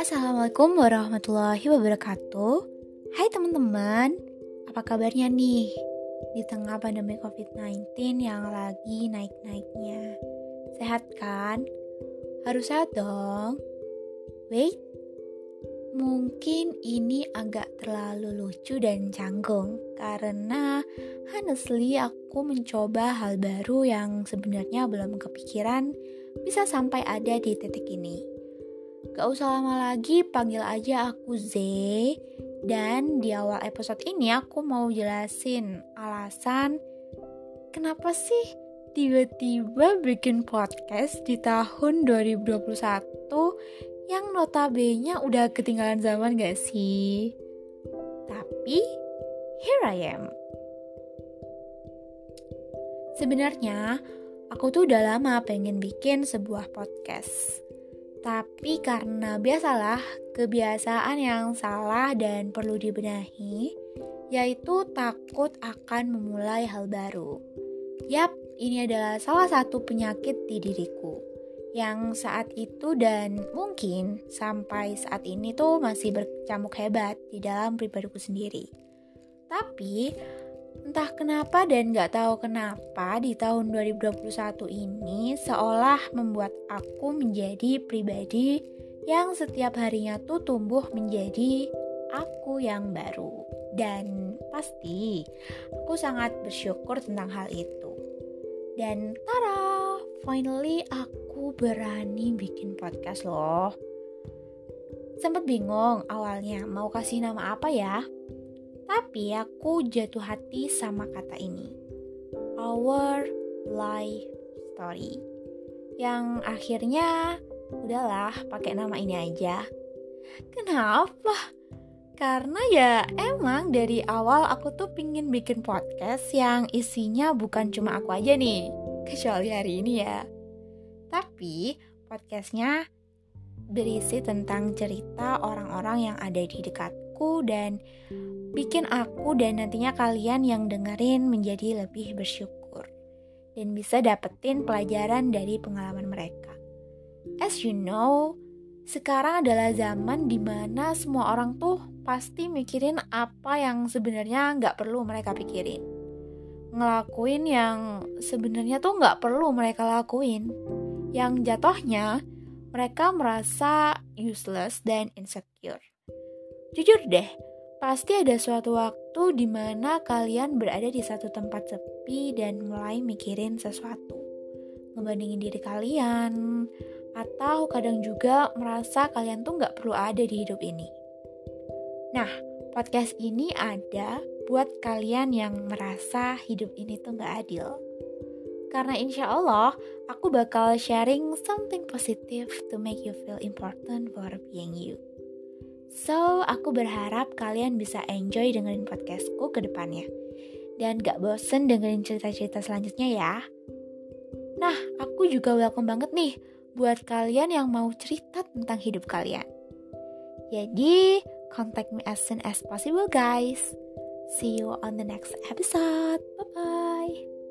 Assalamualaikum warahmatullahi wabarakatuh Hai teman-teman, apa kabarnya nih? Di tengah pandemi COVID-19 yang lagi naik-naiknya Sehat kan? Harus sehat dong Wait, mungkin ini agak terlalu lucu dan canggung Karena honestly aku mencoba hal baru yang sebenarnya belum kepikiran bisa sampai ada di titik ini Gak usah lama lagi, panggil aja aku Z. Dan di awal episode ini aku mau jelasin alasan kenapa sih tiba-tiba bikin podcast di tahun 2021 yang notabene udah ketinggalan zaman gak sih? Tapi, here I am. Sebenarnya, aku tuh udah lama pengen bikin sebuah podcast tapi karena biasalah kebiasaan yang salah dan perlu dibenahi, yaitu takut akan memulai hal baru. Yap, ini adalah salah satu penyakit di diriku yang saat itu dan mungkin sampai saat ini tuh masih bercamuk hebat di dalam pribadiku sendiri. Tapi Entah kenapa dan gak tahu kenapa di tahun 2021 ini seolah membuat aku menjadi pribadi yang setiap harinya tuh tumbuh menjadi aku yang baru. Dan pasti aku sangat bersyukur tentang hal itu. Dan tara, finally aku berani bikin podcast loh. Sempat bingung awalnya mau kasih nama apa ya? Tapi aku jatuh hati sama kata ini. Our life story. Yang akhirnya udahlah pakai nama ini aja. Kenapa? Karena ya emang dari awal aku tuh pingin bikin podcast yang isinya bukan cuma aku aja nih. Kecuali hari ini ya. Tapi podcastnya berisi tentang cerita orang-orang yang ada di dekatku dan bikin aku dan nantinya kalian yang dengerin menjadi lebih bersyukur dan bisa dapetin pelajaran dari pengalaman mereka. As you know, sekarang adalah zaman di mana semua orang tuh pasti mikirin apa yang sebenarnya nggak perlu mereka pikirin. Ngelakuin yang sebenarnya tuh nggak perlu mereka lakuin. Yang jatohnya mereka merasa useless dan insecure. Jujur deh, Pasti ada suatu waktu di mana kalian berada di satu tempat sepi dan mulai mikirin sesuatu. Ngebandingin diri kalian, atau kadang juga merasa kalian tuh nggak perlu ada di hidup ini. Nah, podcast ini ada buat kalian yang merasa hidup ini tuh nggak adil. Karena insya Allah, aku bakal sharing something positive to make you feel important for being you. So, aku berharap kalian bisa enjoy dengerin podcastku ke depannya. Dan gak bosen dengerin cerita-cerita selanjutnya ya. Nah, aku juga welcome banget nih buat kalian yang mau cerita tentang hidup kalian. Jadi, contact me as soon as possible guys. See you on the next episode. Bye-bye.